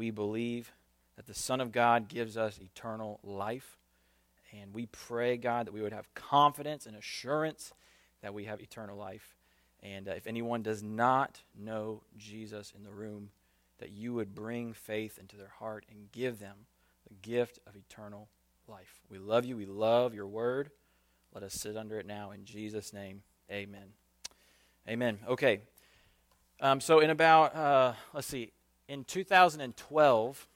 we believe that the Son of God gives us eternal life. And we pray, God, that we would have confidence and assurance that we have eternal life. And uh, if anyone does not know Jesus in the room, that you would bring faith into their heart and give them the gift of eternal life. We love you. We love your word. Let us sit under it now. In Jesus' name, amen. Amen. Okay. Um, so, in about, uh, let's see, in 2012,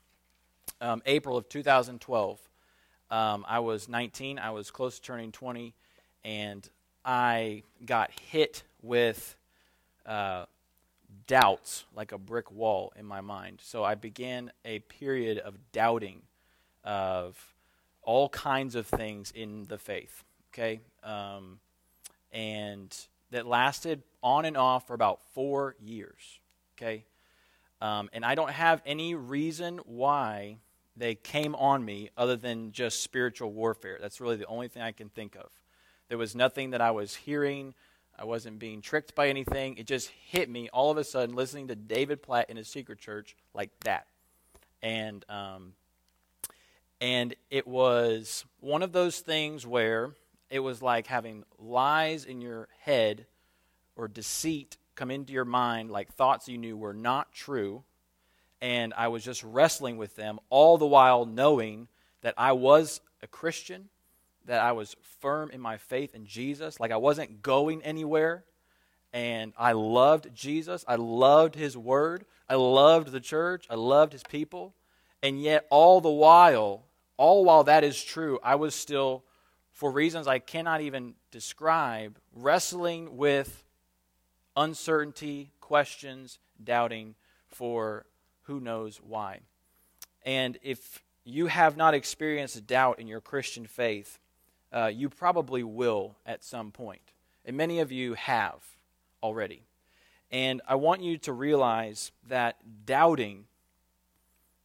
um, April of 2012, um, I was 19. I was close to turning 20, and I got hit with uh, doubts like a brick wall in my mind. So I began a period of doubting of all kinds of things in the faith. Okay, um, and that lasted on and off for about four years. Okay, um, and I don't have any reason why they came on me other than just spiritual warfare. That's really the only thing I can think of. There was nothing that I was hearing. I wasn't being tricked by anything. It just hit me all of a sudden listening to David Platt in his secret church like that. And um, and it was one of those things where it was like having lies in your head or deceit come into your mind, like thoughts you knew were not true. And I was just wrestling with them, all the while knowing that I was a Christian that I was firm in my faith in Jesus, like I wasn't going anywhere. And I loved Jesus. I loved his word. I loved the church. I loved his people. And yet, all the while, all while that is true, I was still, for reasons I cannot even describe, wrestling with uncertainty, questions, doubting for who knows why. And if you have not experienced doubt in your Christian faith, uh, you probably will at some point. And many of you have already. And I want you to realize that doubting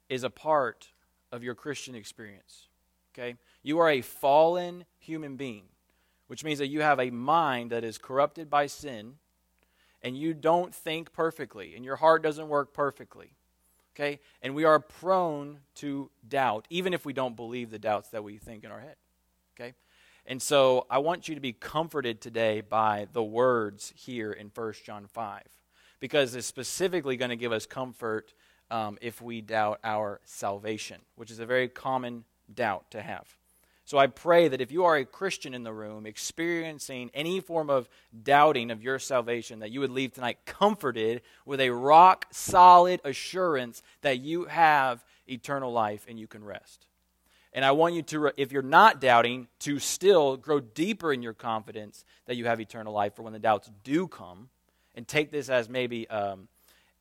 is a part of your Christian experience. Okay? You are a fallen human being, which means that you have a mind that is corrupted by sin and you don't think perfectly and your heart doesn't work perfectly. Okay? And we are prone to doubt, even if we don't believe the doubts that we think in our head. Okay? And so I want you to be comforted today by the words here in 1 John 5, because it's specifically going to give us comfort um, if we doubt our salvation, which is a very common doubt to have. So I pray that if you are a Christian in the room experiencing any form of doubting of your salvation, that you would leave tonight comforted with a rock solid assurance that you have eternal life and you can rest. And I want you to, if you're not doubting, to still grow deeper in your confidence that you have eternal life for when the doubts do come. And take this as maybe um,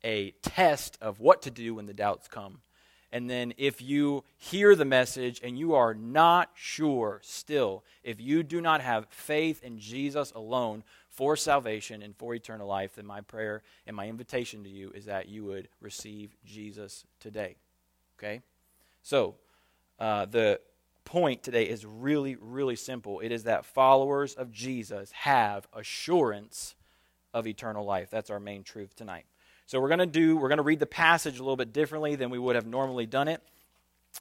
a test of what to do when the doubts come. And then if you hear the message and you are not sure still, if you do not have faith in Jesus alone for salvation and for eternal life, then my prayer and my invitation to you is that you would receive Jesus today. Okay? So, uh, the point today is really, really simple. It is that followers of Jesus have assurance of eternal life. That's our main truth tonight. So we're going to do, we're going to read the passage a little bit differently than we would have normally done it.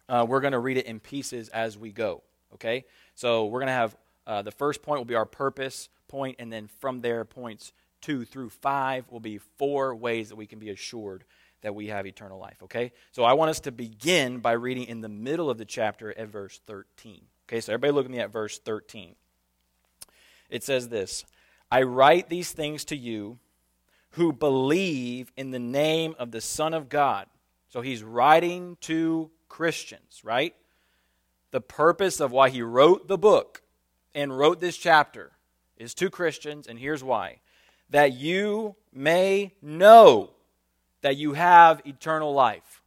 Uh, we're going to read it in pieces as we go. Okay? So we're going to have uh, the first point will be our purpose point, and then from there, points two through five will be four ways that we can be assured that we have eternal life. Okay? So I want us to begin by reading in the middle of the chapter at verse 13. Okay, so everybody look at me at verse 13. It says this I write these things to you who believe in the name of the Son of God. So he's writing to Christians, right? The purpose of why he wrote the book and wrote this chapter is to Christians, and here's why that you may know that you have eternal life.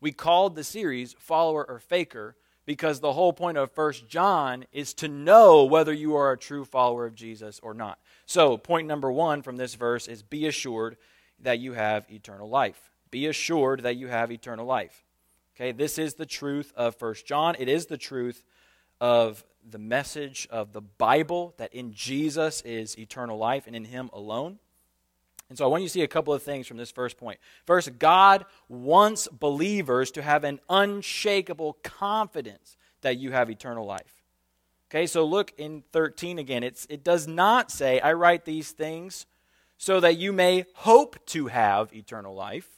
We called the series Follower or Faker because the whole point of First John is to know whether you are a true follower of Jesus or not. So, point number one from this verse is be assured that you have eternal life. Be assured that you have eternal life. Okay, this is the truth of First John. It is the truth of the message of the Bible that in Jesus is eternal life and in Him alone. And so I want you to see a couple of things from this first point. First, God wants believers to have an unshakable confidence that you have eternal life. Okay, so look in 13 again. It's, it does not say, I write these things so that you may hope to have eternal life.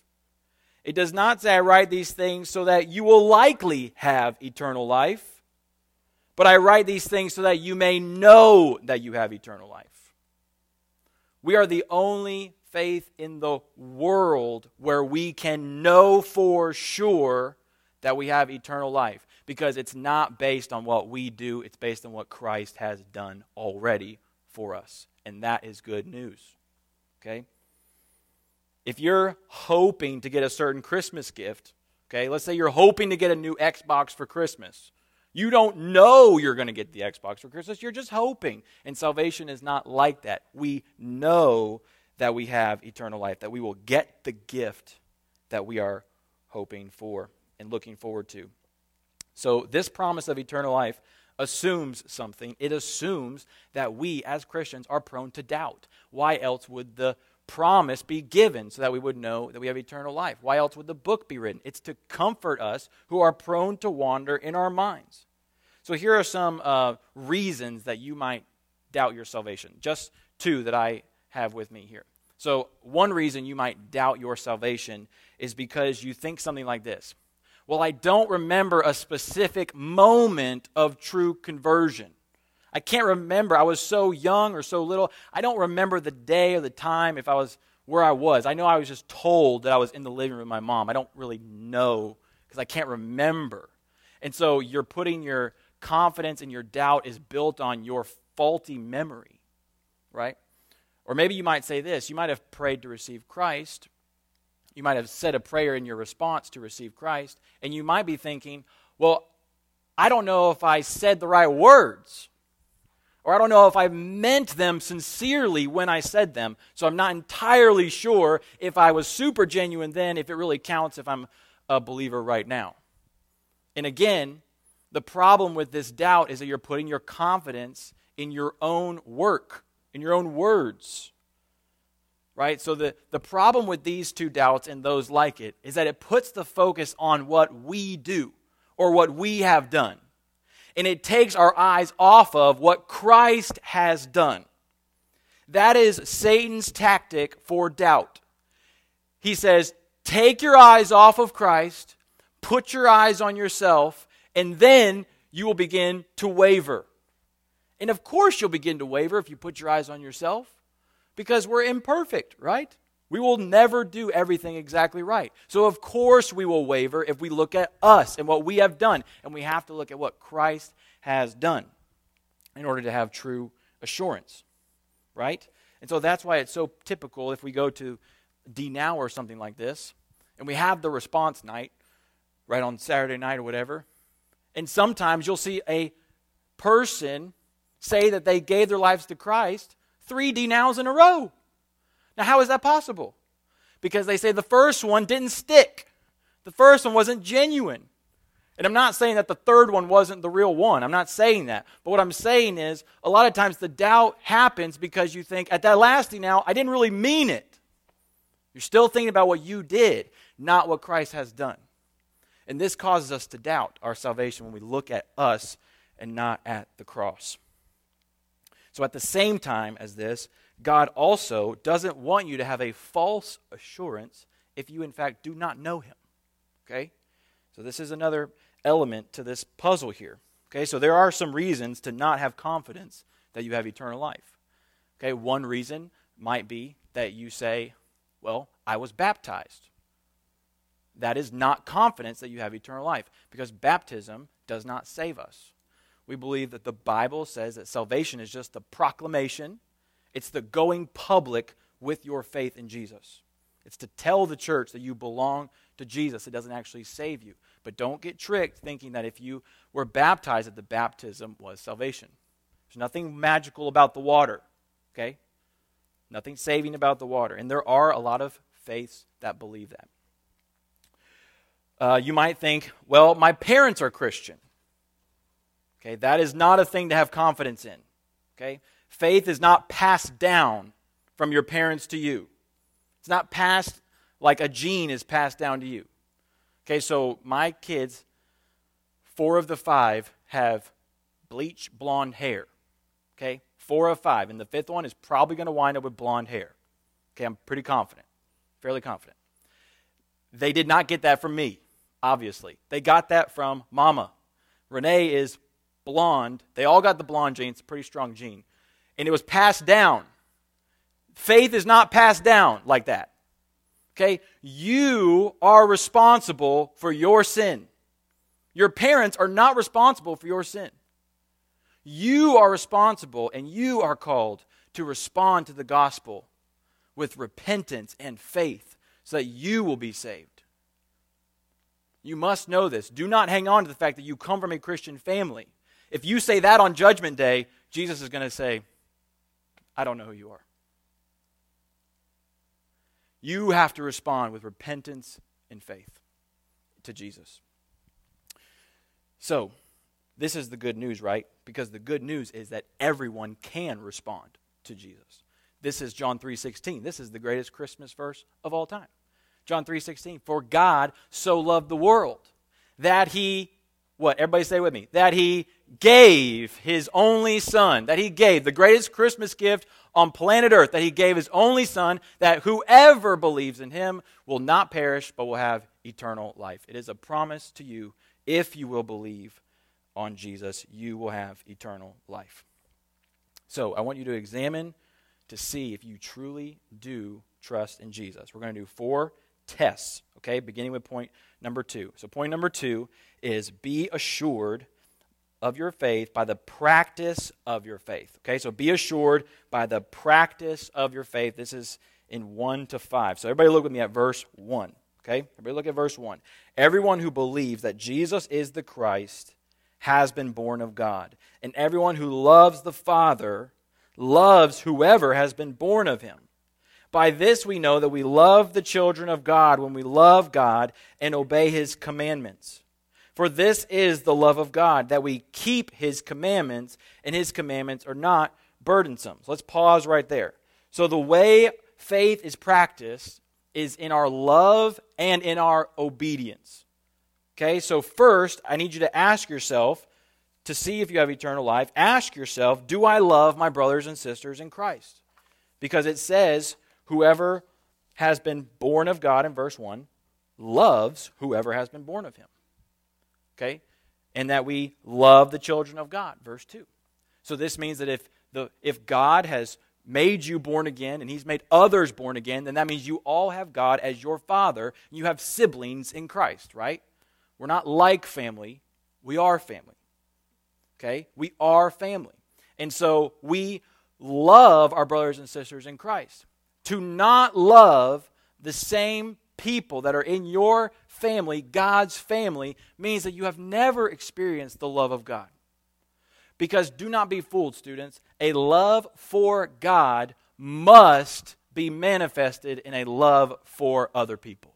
It does not say, I write these things so that you will likely have eternal life. But I write these things so that you may know that you have eternal life. We are the only faith in the world where we can know for sure that we have eternal life because it's not based on what we do, it's based on what Christ has done already for us. And that is good news. Okay? If you're hoping to get a certain Christmas gift, okay, let's say you're hoping to get a new Xbox for Christmas. You don't know you're going to get the Xbox for Christmas. You're just hoping. And salvation is not like that. We know that we have eternal life, that we will get the gift that we are hoping for and looking forward to. So, this promise of eternal life assumes something. It assumes that we, as Christians, are prone to doubt. Why else would the promise be given so that we would know that we have eternal life? Why else would the book be written? It's to comfort us who are prone to wander in our minds. So, here are some uh, reasons that you might doubt your salvation. Just two that I have with me here. So, one reason you might doubt your salvation is because you think something like this well, I don't remember a specific moment of true conversion. I can't remember. I was so young or so little. I don't remember the day or the time if I was where I was. I know I was just told that I was in the living room with my mom. I don't really know because I can't remember. And so you're putting your confidence and your doubt is built on your faulty memory, right? Or maybe you might say this you might have prayed to receive Christ, you might have said a prayer in your response to receive Christ, and you might be thinking, well, I don't know if I said the right words. Or I don't know if I meant them sincerely when I said them. So I'm not entirely sure if I was super genuine then, if it really counts if I'm a believer right now. And again, the problem with this doubt is that you're putting your confidence in your own work, in your own words right? So the, the problem with these two doubts and those like it is that it puts the focus on what we do or what we have done. And it takes our eyes off of what Christ has done. That is Satan's tactic for doubt. He says, take your eyes off of Christ, put your eyes on yourself, and then you will begin to waver. And of course, you'll begin to waver if you put your eyes on yourself because we're imperfect, right? We will never do everything exactly right. So, of course, we will waver if we look at us and what we have done. And we have to look at what Christ has done in order to have true assurance, right? And so that's why it's so typical if we go to D Now or something like this, and we have the response night, right on Saturday night or whatever. And sometimes you'll see a person say that they gave their lives to Christ, three denials in a row. Now, how is that possible? Because they say the first one didn't stick, the first one wasn't genuine. And I'm not saying that the third one wasn't the real one. I'm not saying that. But what I'm saying is, a lot of times the doubt happens because you think, at that last denial, I didn't really mean it. You're still thinking about what you did, not what Christ has done. And this causes us to doubt our salvation when we look at us and not at the cross. So, at the same time as this, God also doesn't want you to have a false assurance if you, in fact, do not know Him. Okay? So, this is another element to this puzzle here. Okay? So, there are some reasons to not have confidence that you have eternal life. Okay? One reason might be that you say, Well, I was baptized. That is not confidence that you have eternal life because baptism does not save us we believe that the Bible says that salvation is just the proclamation, it's the going public with your faith in Jesus. It's to tell the church that you belong to Jesus. It doesn't actually save you. But don't get tricked thinking that if you were baptized, that the baptism was salvation. There's nothing magical about the water, okay? Nothing saving about the water. And there are a lot of faiths that believe that. Uh, you might think, well, my parents are Christian. Okay, that is not a thing to have confidence in. Okay? Faith is not passed down from your parents to you. It's not passed like a gene is passed down to you. Okay, so my kids, four of the five have bleach blonde hair. Okay, four of five. And the fifth one is probably going to wind up with blonde hair. Okay, I'm pretty confident, fairly confident. They did not get that from me, obviously. They got that from mama. Renee is blonde. They all got the blonde gene. It's a pretty strong gene. And it was passed down. Faith is not passed down like that. Okay? You are responsible for your sin. Your parents are not responsible for your sin. You are responsible and you are called to respond to the gospel with repentance and faith so that you will be saved. You must know this. Do not hang on to the fact that you come from a Christian family. If you say that on Judgment Day, Jesus is going to say, I don't know who you are. You have to respond with repentance and faith to Jesus. So, this is the good news, right? Because the good news is that everyone can respond to Jesus. This is John 3:16. This is the greatest Christmas verse of all time. John 3:16. For God so loved the world that he what? Everybody say with me. That he gave his only son. That he gave the greatest Christmas gift on planet Earth. That he gave his only son that whoever believes in him will not perish but will have eternal life. It is a promise to you if you will believe on Jesus, you will have eternal life. So I want you to examine to see if you truly do trust in Jesus. We're going to do four tests, okay, beginning with point number two. So, point number two is be assured of your faith by the practice of your faith. Okay, so be assured by the practice of your faith. This is in 1 to 5. So, everybody look with me at verse 1. Okay, everybody look at verse 1. Everyone who believes that Jesus is the Christ has been born of God. And everyone who loves the Father loves whoever has been born of him. By this we know that we love the children of God when we love God and obey his commandments. For this is the love of God, that we keep his commandments, and his commandments are not burdensome. So let's pause right there. So the way faith is practiced is in our love and in our obedience. Okay, so first, I need you to ask yourself to see if you have eternal life. Ask yourself, do I love my brothers and sisters in Christ? Because it says, whoever has been born of God in verse 1 loves whoever has been born of him. Okay? And that we love the children of God, verse 2. So this means that if the if God has made you born again and he's made others born again, then that means you all have God as your father. You have siblings in Christ, right? We're not like family, we are family. Okay? We are family. And so we love our brothers and sisters in Christ. To not love the same people that are in your family, God's family, means that you have never experienced the love of God. Because do not be fooled, students. A love for God must be manifested in a love for other people.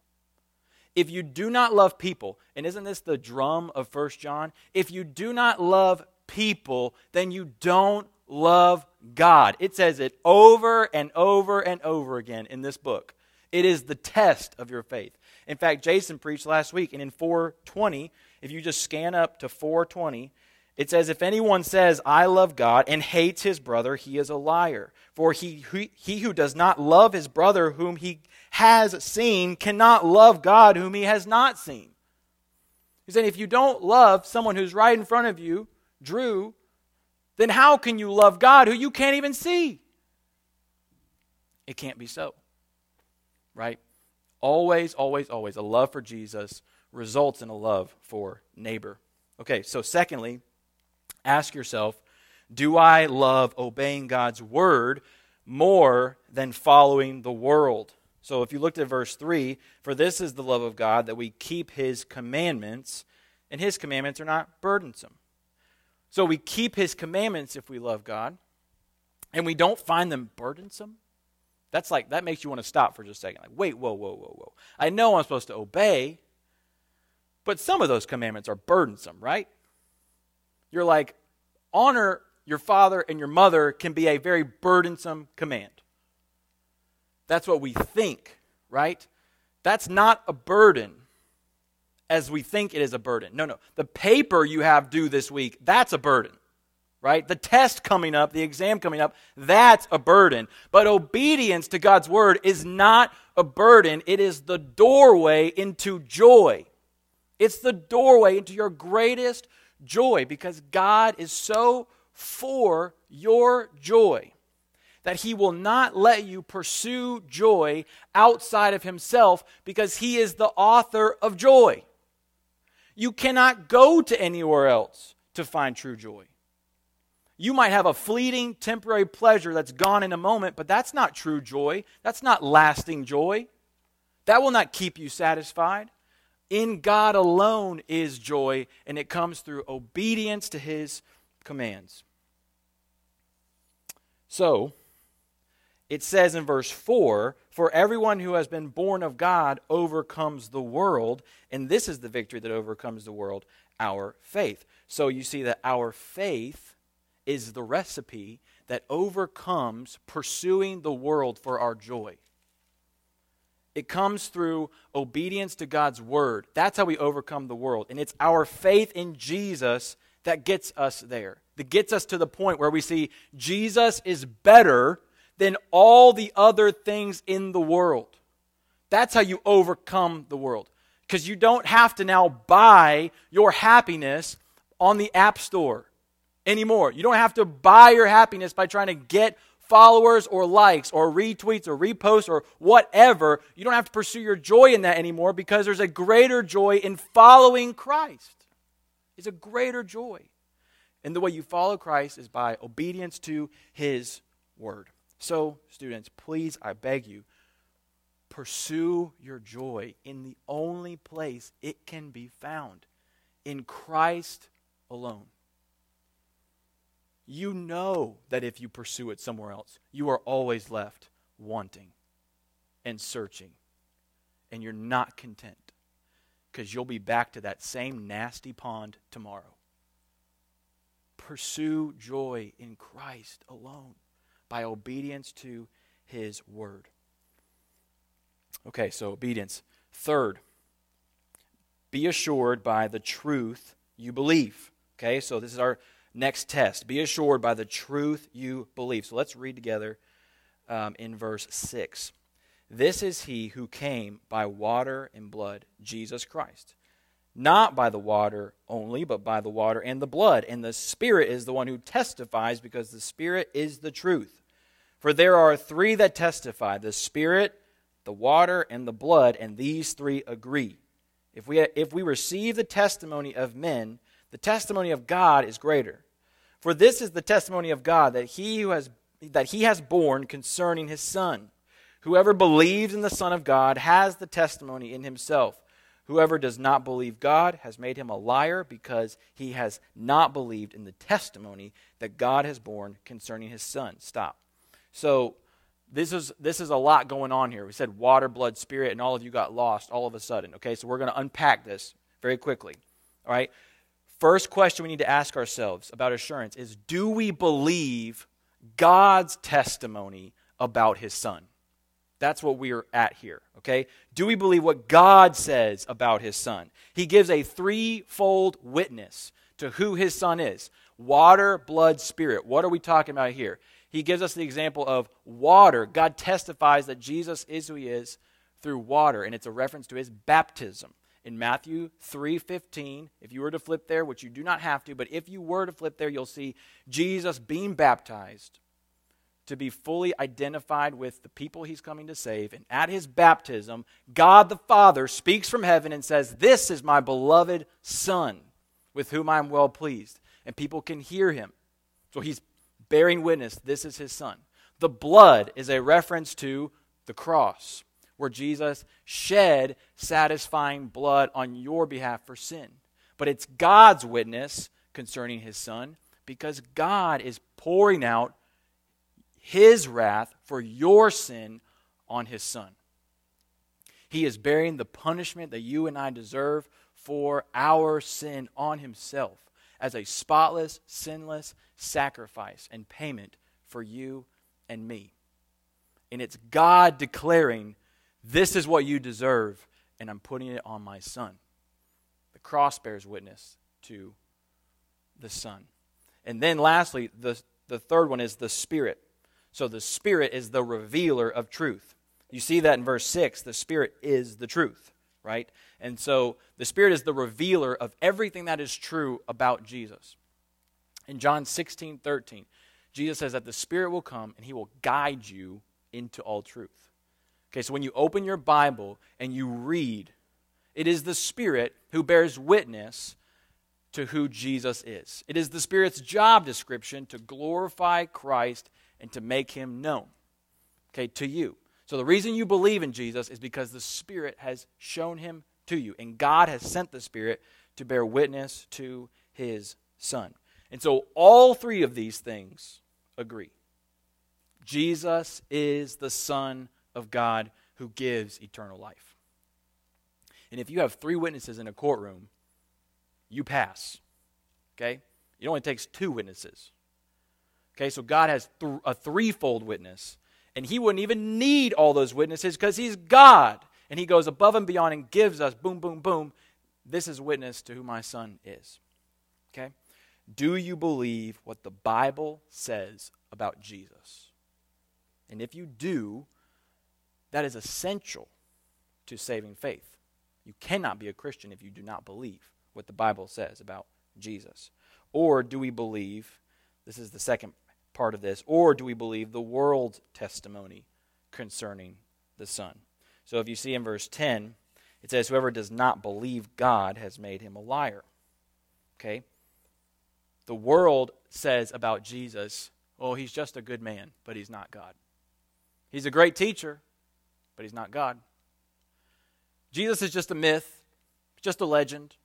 If you do not love people, and isn't this the drum of First John? If you do not love people, then you don't love God. It says it over and over and over again in this book. It is the test of your faith. In fact, Jason preached last week, and in 420, if you just scan up to 420, it says, If anyone says, I love God, and hates his brother, he is a liar. For he, he, he who does not love his brother whom he has seen cannot love God whom he has not seen. He's saying if you don't love someone who's right in front of you, Drew, then how can you love God who you can't even see? It can't be so. Right? Always, always, always, a love for Jesus results in a love for neighbor. Okay, so secondly, ask yourself do I love obeying God's word more than following the world? So if you looked at verse 3, for this is the love of God, that we keep his commandments, and his commandments are not burdensome. So we keep his commandments if we love God, and we don't find them burdensome. That's like, that makes you want to stop for just a second. Like, wait, whoa, whoa, whoa, whoa. I know I'm supposed to obey, but some of those commandments are burdensome, right? You're like, honor your father and your mother can be a very burdensome command. That's what we think right? That's not a burden as we think it is a burden. No, no. The paper you have due this week, that's a burden, right? The test coming up, the exam coming up, that's a burden. But obedience to God's word is not a burden, it is the doorway into joy. It's the doorway into your greatest joy because God is so for your joy that he will not let you pursue joy outside of himself because he is the author of joy. You cannot go to anywhere else to find true joy. You might have a fleeting, temporary pleasure that's gone in a moment, but that's not true joy. That's not lasting joy. That will not keep you satisfied. In God alone is joy, and it comes through obedience to his commands. So, it says in verse 4 For everyone who has been born of God overcomes the world, and this is the victory that overcomes the world, our faith. So you see that our faith is the recipe that overcomes pursuing the world for our joy. It comes through obedience to God's word. That's how we overcome the world. And it's our faith in Jesus that gets us there, that gets us to the point where we see Jesus is better than all the other things in the world. That's how you overcome the world. Because you don't have to now buy your happiness on the App Store anymore. You don't have to buy your happiness by trying to get followers or likes or retweets or reposts or whatever. You don't have to pursue your joy in that anymore because there's a greater joy in following Christ. It's a greater joy. And the way you follow Christ is by obedience to his word. So, students, please, I beg you, pursue your joy in the only place it can be found in Christ alone. You know that if you pursue it somewhere else, you are always left wanting and searching, and you're not content because you'll be back to that same nasty pond tomorrow. Pursue joy in Christ alone by obedience to his word. Okay, so obedience. Third, be assured by the truth you believe. Okay, so this is our next test. Be assured by the truth you believe. So let's read together um, in verse 6. This is he who came by water and blood, Jesus Christ. Not by the water only, but by the water and the blood. And the Spirit is the one who testifies, because the Spirit is the truth. For there are three that testify the Spirit, the water, and the blood, and these three agree. If we, if we receive the testimony of men, the testimony of God is greater. For this is the testimony of God that he, who has, that he has borne concerning his Son. Whoever believes in the Son of God has the testimony in himself. Whoever does not believe God has made him a liar because he has not believed in the testimony that God has borne concerning his Son. Stop. So this is this is a lot going on here. We said water, blood, spirit, and all of you got lost all of a sudden. Okay, so we're going to unpack this very quickly. All right. First question we need to ask ourselves about assurance is do we believe God's testimony about his son? That's what we're at here, okay? Do we believe what God says about his son? He gives a threefold witness to who his son is water, blood, spirit. What are we talking about here? he gives us the example of water. God testifies that Jesus is who he is through water, and it's a reference to his baptism. In Matthew 3:15, if you were to flip there, which you do not have to, but if you were to flip there, you'll see Jesus being baptized to be fully identified with the people he's coming to save. And at his baptism, God the Father speaks from heaven and says, This is my beloved Son, with whom I am well pleased. And people can hear him. So he's bearing witness this is his son. The blood is a reference to the cross, where Jesus shed satisfying blood on your behalf for sin. But it's God's witness concerning his son because God is pouring out his wrath for your sin on his son. He is bearing the punishment that you and I deserve for our sin on himself as a spotless, sinless sacrifice and payment for you and me. And it's God declaring This is what you deserve, and I'm putting it on my son. The cross bears witness to the son. And then lastly, the, the third one is the Spirit. So the Spirit is the revealer of truth. You see that in verse 6. The Spirit is the truth, right? And so the Spirit is the revealer of everything that is true about Jesus. In John 16, 13, Jesus says that the Spirit will come and he will guide you into all truth. Okay, so when you open your Bible and you read, it is the Spirit who bears witness to who Jesus is. It is the Spirit's job description to glorify Christ and to make him known, okay, to you. So the reason you believe in Jesus is because the Spirit has shown him to you, and God has sent the Spirit to bear witness to his Son. And so all three of these things agree. Jesus is the Son of God who gives eternal life. And if you have three witnesses in a courtroom, you pass. Okay? It only takes two witnesses. Okay, so God has th- a threefold witness, and He wouldn't even need all those witnesses because He's God. And He goes above and beyond and gives us, boom, boom, boom, this is witness to who my Son is. Okay? Do you believe what the Bible says about Jesus? And if you do, that is essential to saving faith. You cannot be a Christian if you do not believe what the Bible says about Jesus. Or do we believe, this is the second part of this, or do we believe the world's testimony concerning the Son? So if you see in verse 10, it says, Whoever does not believe God has made him a liar. Okay? The world says about Jesus, oh, he's just a good man, but he's not God. He's a great teacher, but he's not God. Jesus is just a myth, just a legend.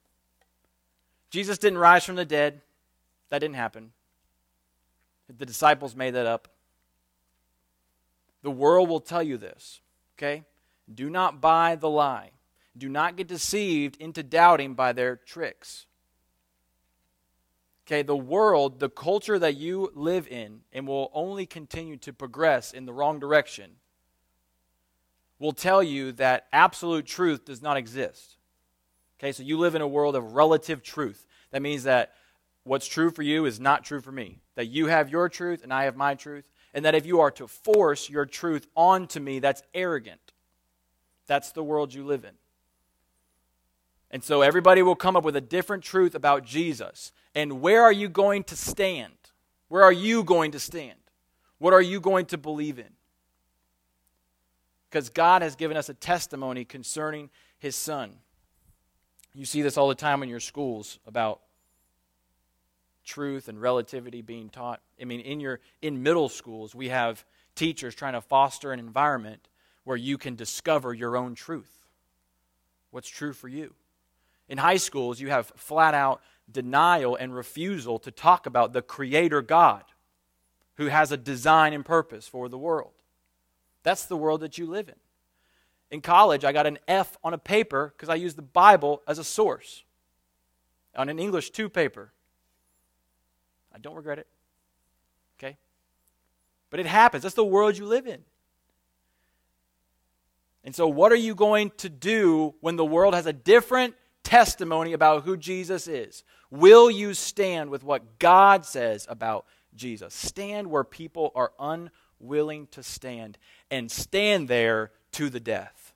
Jesus didn't rise from the dead. That didn't happen. The disciples made that up. The world will tell you this, okay? Do not buy the lie. Do not get deceived into doubting by their tricks. Okay, the world, the culture that you live in, and will only continue to progress in the wrong direction, will tell you that absolute truth does not exist. Okay, so you live in a world of relative truth. That means that what's true for you is not true for me. That you have your truth and I have my truth. And that if you are to force your truth onto me, that's arrogant. That's the world you live in. And so everybody will come up with a different truth about Jesus. And where are you going to stand? Where are you going to stand? What are you going to believe in? Because God has given us a testimony concerning his son. You see this all the time in your schools about truth and relativity being taught. I mean, in your in middle schools, we have teachers trying to foster an environment where you can discover your own truth. What's true for you? In high schools, you have flat out denial and refusal to talk about the creator God who has a design and purpose for the world. That's the world that you live in. In college, I got an F on a paper because I used the Bible as a source on an English 2 paper. I don't regret it. Okay? But it happens. That's the world you live in. And so, what are you going to do when the world has a different testimony about who Jesus is? Will you stand with what God says about Jesus? Stand where people are unwilling to stand, and stand there to the death.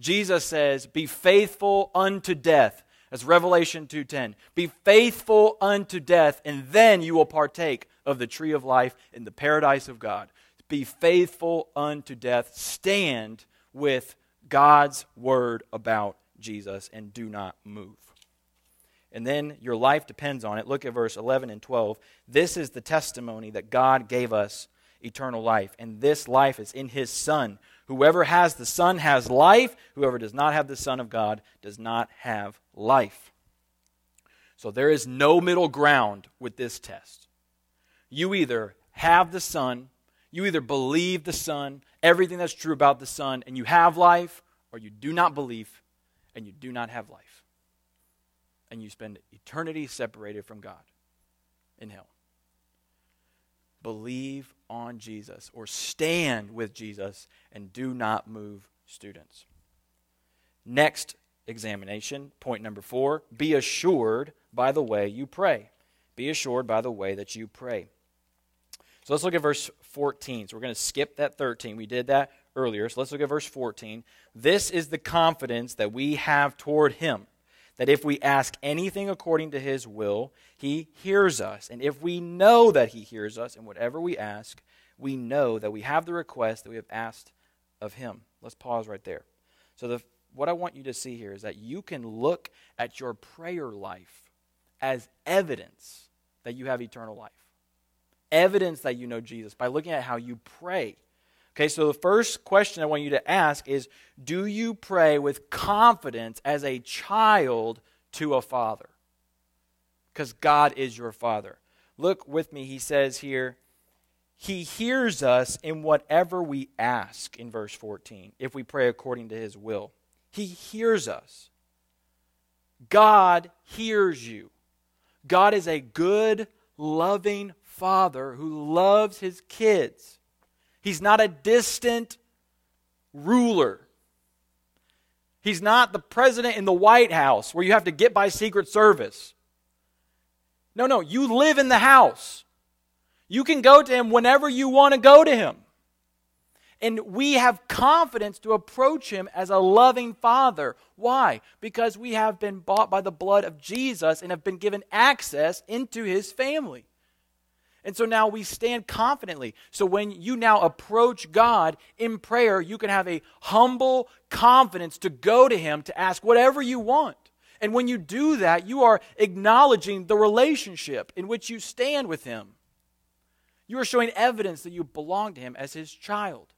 Jesus says, Be faithful unto death. As Revelation 2:10. Be faithful unto death, and then you will partake of the tree of life in the paradise of God. Be faithful unto death. Stand with God's word about Jesus and do not move. And then your life depends on it. Look at verse 11 and 12. This is the testimony that God gave us eternal life, and this life is in his Son. Whoever has the Son has life. Whoever does not have the Son of God does not have life. So there is no middle ground with this test. You either have the Son, you either believe the Son, everything that's true about the Son, and you have life, or you do not believe and you do not have life. And you spend eternity separated from God in hell. Believe on Jesus or stand with Jesus and do not move students. Next examination, point number four be assured by the way you pray. Be assured by the way that you pray. So let's look at verse 14. So we're going to skip that 13. We did that earlier. So let's look at verse 14. This is the confidence that we have toward him that if we ask anything according to his will, he hears us. And if we know that he hears us in whatever we ask, we know that we have the request that we have asked of him. Let's pause right there. So, the, what I want you to see here is that you can look at your prayer life as evidence that you have eternal life. Evidence that you know Jesus by looking at how you pray. Okay, so the first question I want you to ask is Do you pray with confidence as a child to a father? Because God is your father. Look with me, he says here, He hears us in whatever we ask in verse 14, if we pray according to His will. He hears us. God hears you. God is a good, loving father who loves his kids. He's not a distant ruler. He's not the president in the White House where you have to get by Secret Service. No, no, you live in the house. You can go to him whenever you want to go to him. And we have confidence to approach him as a loving father. Why? Because we have been bought by the blood of Jesus and have been given access into his family. And so now we stand confidently. So when you now approach God in prayer, you can have a humble confidence to go to Him to ask whatever you want. And when you do that, you are acknowledging the relationship in which you stand with Him. You are showing evidence that you belong to Him as His child.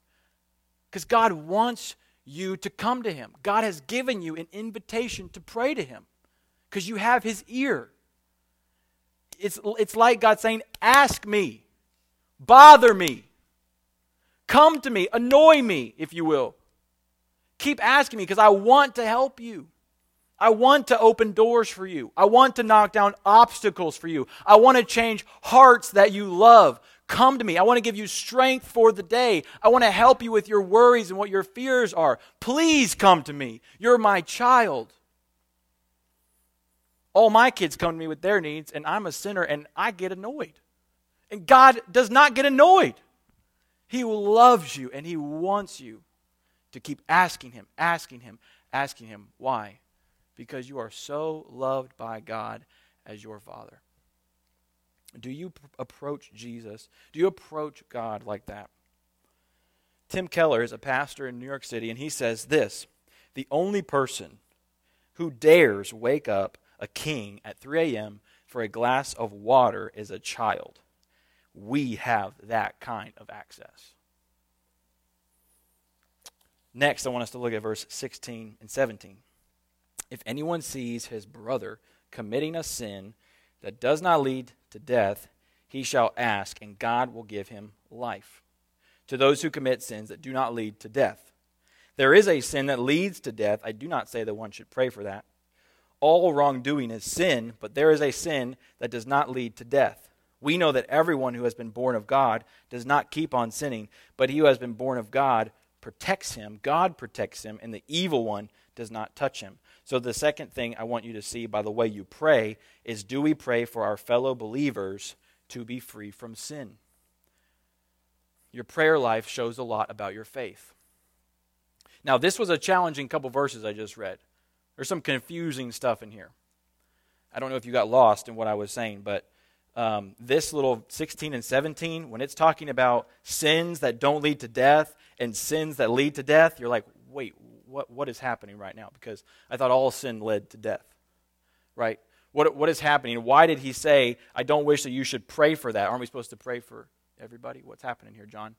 Because God wants you to come to Him. God has given you an invitation to pray to Him because you have His ear it's, it's like God saying, Ask me, bother me, come to me, annoy me, if you will. Keep asking me because I want to help you. I want to open doors for you. I want to knock down obstacles for you. I want to change hearts that you love. Come to me. I want to give you strength for the day. I want to help you with your worries and what your fears are. Please come to me. You're my child. All my kids come to me with their needs, and I'm a sinner and I get annoyed. And God does not get annoyed. He loves you and He wants you to keep asking Him, asking Him, asking Him. Why? Because you are so loved by God as your Father. Do you pr- approach Jesus? Do you approach God like that? Tim Keller is a pastor in New York City, and he says this The only person who dares wake up a king at 3 a.m. for a glass of water is a child. We have that kind of access. Next, I want us to look at verse 16 and 17. If anyone sees his brother committing a sin that does not lead to death, he shall ask, and God will give him life. To those who commit sins that do not lead to death. There is a sin that leads to death. I do not say that one should pray for that all wrongdoing is sin, but there is a sin that does not lead to death. We know that everyone who has been born of God does not keep on sinning, but he who has been born of God protects him. God protects him, and the evil one does not touch him. So, the second thing I want you to see by the way you pray is do we pray for our fellow believers to be free from sin? Your prayer life shows a lot about your faith. Now, this was a challenging couple verses I just read. There's some confusing stuff in here. I don't know if you got lost in what I was saying, but um, this little 16 and 17, when it's talking about sins that don't lead to death and sins that lead to death, you're like, wait, what, what is happening right now? Because I thought all sin led to death, right? What, what is happening? Why did he say, I don't wish that you should pray for that? Aren't we supposed to pray for everybody? What's happening here, John?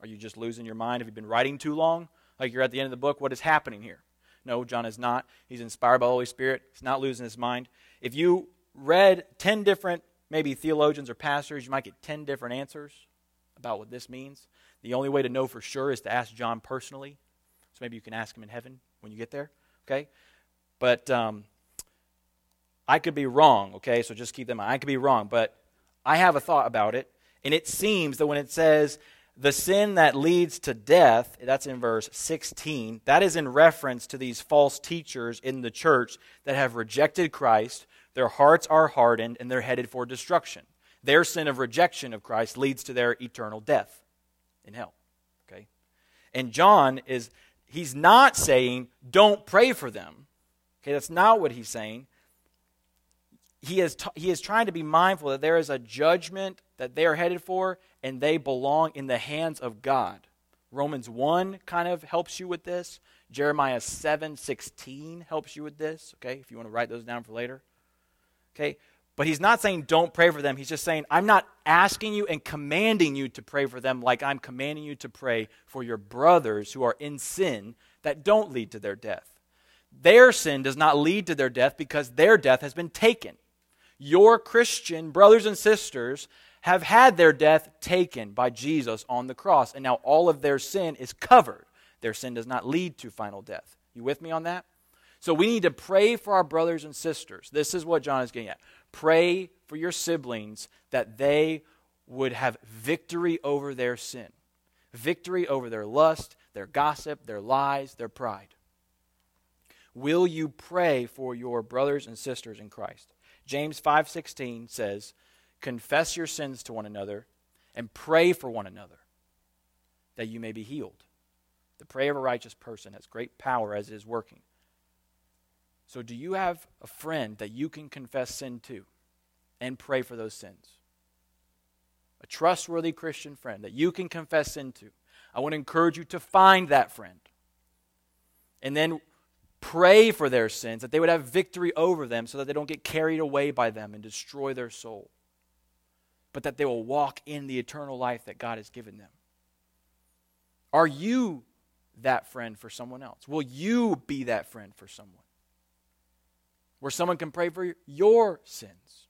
Are you just losing your mind? Have you been writing too long? Like you're at the end of the book? What is happening here? No, John is not. He's inspired by the Holy Spirit. He's not losing his mind. If you read 10 different, maybe theologians or pastors, you might get 10 different answers about what this means. The only way to know for sure is to ask John personally. So maybe you can ask him in heaven when you get there, okay? But um, I could be wrong, okay? So just keep that in mind. I could be wrong, but I have a thought about it. And it seems that when it says the sin that leads to death, that's in verse 16, that is in reference to these false teachers in the church that have rejected Christ, their hearts are hardened, and they're headed for destruction. Their sin of rejection of Christ leads to their eternal death in hell. Okay? And John is he's not saying don't pray for them. Okay, that's not what he's saying. He is, t- he is trying to be mindful that there is a judgment that they are headed for, and they belong in the hands of God. Romans 1 kind of helps you with this. Jeremiah 7 16 helps you with this, okay, if you want to write those down for later. Okay, but he's not saying don't pray for them. He's just saying, I'm not asking you and commanding you to pray for them like I'm commanding you to pray for your brothers who are in sin that don't lead to their death. Their sin does not lead to their death because their death has been taken. Your Christian brothers and sisters have had their death taken by Jesus on the cross, and now all of their sin is covered. Their sin does not lead to final death. You with me on that? So we need to pray for our brothers and sisters. This is what John is getting at. Pray for your siblings that they would have victory over their sin, victory over their lust, their gossip, their lies, their pride. Will you pray for your brothers and sisters in Christ? James 5:16 says, "Confess your sins to one another and pray for one another that you may be healed." The prayer of a righteous person has great power as it is working. So, do you have a friend that you can confess sin to and pray for those sins? A trustworthy Christian friend that you can confess sin to. I want to encourage you to find that friend. And then pray for their sins, that they would have victory over them so that they don't get carried away by them and destroy their soul, but that they will walk in the eternal life that God has given them. Are you that friend for someone else? Will you be that friend for someone? where someone can pray for your sins.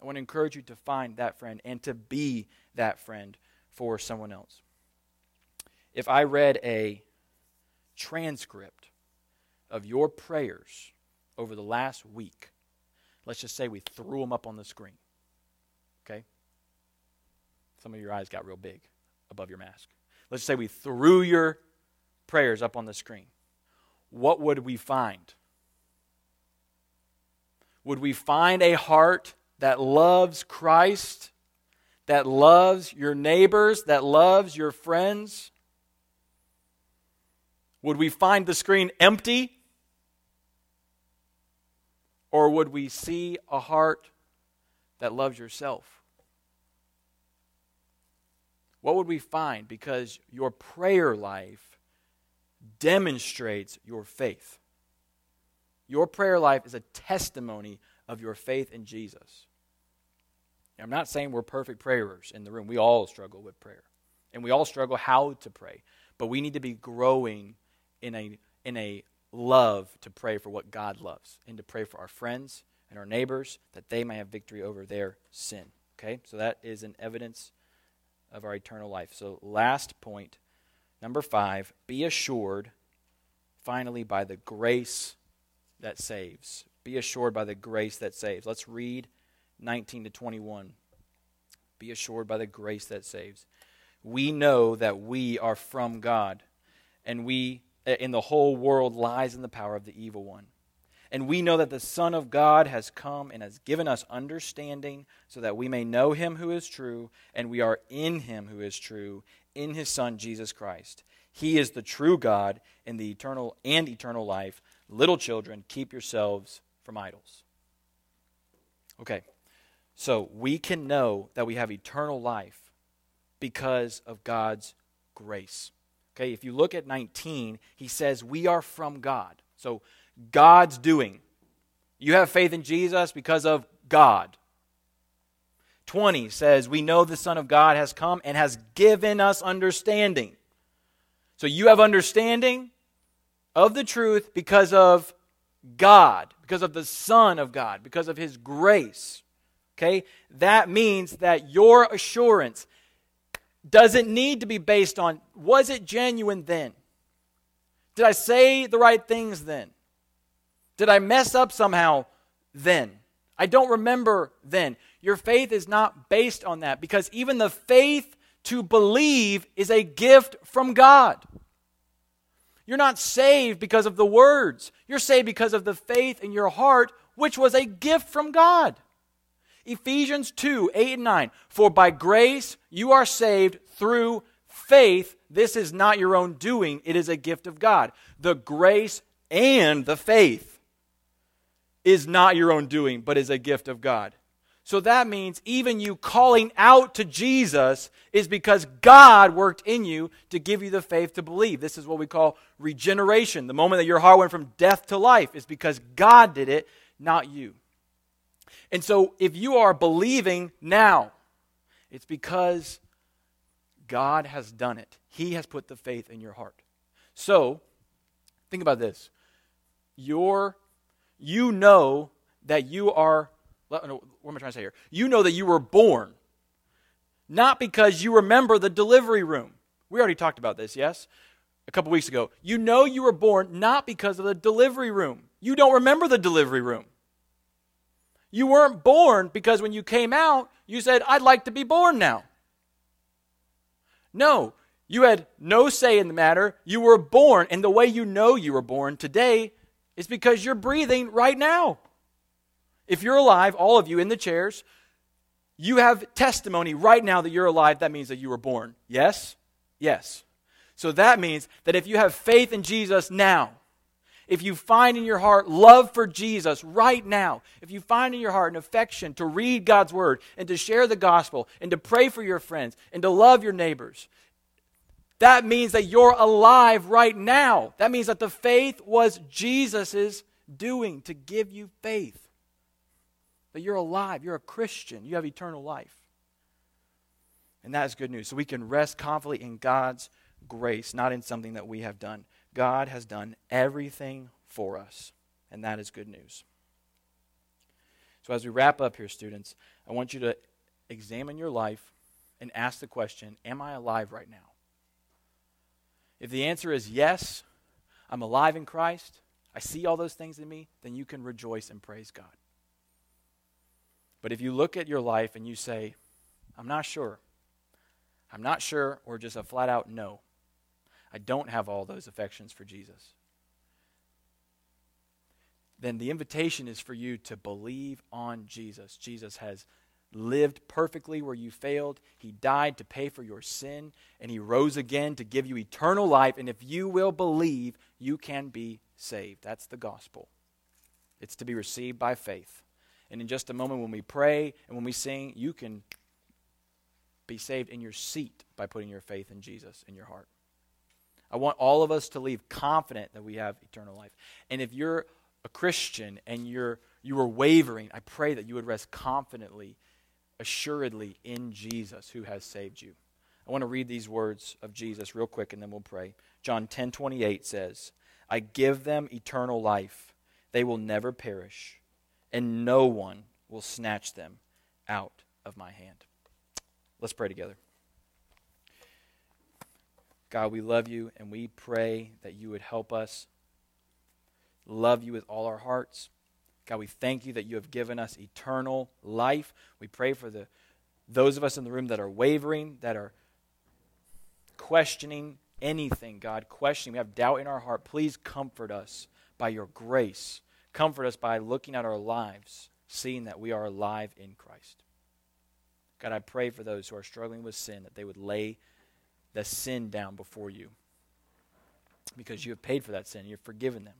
I want to encourage you to find that friend and to be that friend for someone else. If I read a transcript of your prayers over the last week, let's just say we threw them up on the screen. Okay? Some of your eyes got real big above your mask. Let's say we threw your prayers up on the screen. What would we find? Would we find a heart that loves Christ, that loves your neighbors, that loves your friends? Would we find the screen empty? Or would we see a heart that loves yourself? What would we find? Because your prayer life demonstrates your faith. Your prayer life is a testimony of your faith in Jesus. I'm not saying we're perfect prayers in the room. We all struggle with prayer. And we all struggle how to pray. But we need to be growing in a, in a love to pray for what God loves and to pray for our friends and our neighbors that they may have victory over their sin. Okay? So that is an evidence of our eternal life. So, last point, number five, be assured, finally, by the grace that saves. Be assured by the grace that saves. Let's read 19 to 21. Be assured by the grace that saves. We know that we are from God, and we Uh, in the whole world lies in the power of the evil one. And we know that the Son of God has come and has given us understanding so that we may know him who is true, and we are in him who is true, in his Son Jesus Christ. He is the true God and the eternal and eternal life. Little children, keep yourselves from idols. Okay, so we can know that we have eternal life because of God's grace. Okay, if you look at 19, he says, We are from God. So God's doing. You have faith in Jesus because of God. 20 says, We know the Son of God has come and has given us understanding. So you have understanding of the truth because of God, because of the Son of God, because of His grace. Okay? That means that your assurance doesn't need to be based on was it genuine then? Did I say the right things then? Did I mess up somehow then? I don't remember then. Your faith is not based on that because even the faith To believe is a gift from God. You're not saved because of the words. You're saved because of the faith in your heart, which was a gift from God. Ephesians 2 8 and 9. For by grace you are saved through faith. This is not your own doing, it is a gift of God. The grace and the faith is not your own doing, but is a gift of God. So that means even you calling out to Jesus is because God worked in you to give you the faith to believe. This is what we call regeneration. The moment that your heart went from death to life is because God did it, not you. And so if you are believing now, it's because God has done it. He has put the faith in your heart. So, think about this. Your you know that you are what am I trying to say here? You know that you were born, not because you remember the delivery room. We already talked about this, yes? A couple weeks ago. You know you were born not because of the delivery room. You don't remember the delivery room. You weren't born because when you came out, you said, I'd like to be born now. No, you had no say in the matter. You were born, and the way you know you were born today is because you're breathing right now. If you're alive, all of you in the chairs, you have testimony right now that you're alive. That means that you were born. Yes? Yes. So that means that if you have faith in Jesus now, if you find in your heart love for Jesus right now, if you find in your heart an affection to read God's word and to share the gospel and to pray for your friends and to love your neighbors, that means that you're alive right now. That means that the faith was Jesus's doing to give you faith that you're alive, you're a Christian, you have eternal life. And that is good news. So we can rest confidently in God's grace, not in something that we have done. God has done everything for us, and that is good news. So as we wrap up here, students, I want you to examine your life and ask the question Am I alive right now? If the answer is yes, I'm alive in Christ, I see all those things in me, then you can rejoice and praise God. But if you look at your life and you say, I'm not sure, I'm not sure, or just a flat out no, I don't have all those affections for Jesus, then the invitation is for you to believe on Jesus. Jesus has lived perfectly where you failed. He died to pay for your sin, and He rose again to give you eternal life. And if you will believe, you can be saved. That's the gospel. It's to be received by faith. And in just a moment, when we pray and when we sing, you can be saved in your seat by putting your faith in Jesus in your heart. I want all of us to leave confident that we have eternal life. And if you're a Christian and you're you are wavering, I pray that you would rest confidently, assuredly in Jesus who has saved you. I want to read these words of Jesus real quick and then we'll pray. John 10:28 says, "I give them eternal life. They will never perish, and no one will snatch them out of my hand. Let's pray together. God, we love you and we pray that you would help us love you with all our hearts. God, we thank you that you have given us eternal life. We pray for the those of us in the room that are wavering, that are questioning anything, God, questioning, we have doubt in our heart. Please comfort us by your grace Comfort us by looking at our lives, seeing that we are alive in Christ. God, I pray for those who are struggling with sin that they would lay the sin down before you because you have paid for that sin. You've forgiven them.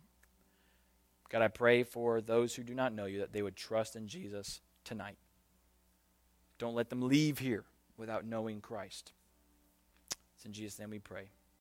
God, I pray for those who do not know you that they would trust in Jesus tonight. Don't let them leave here without knowing Christ. It's in Jesus' name we pray.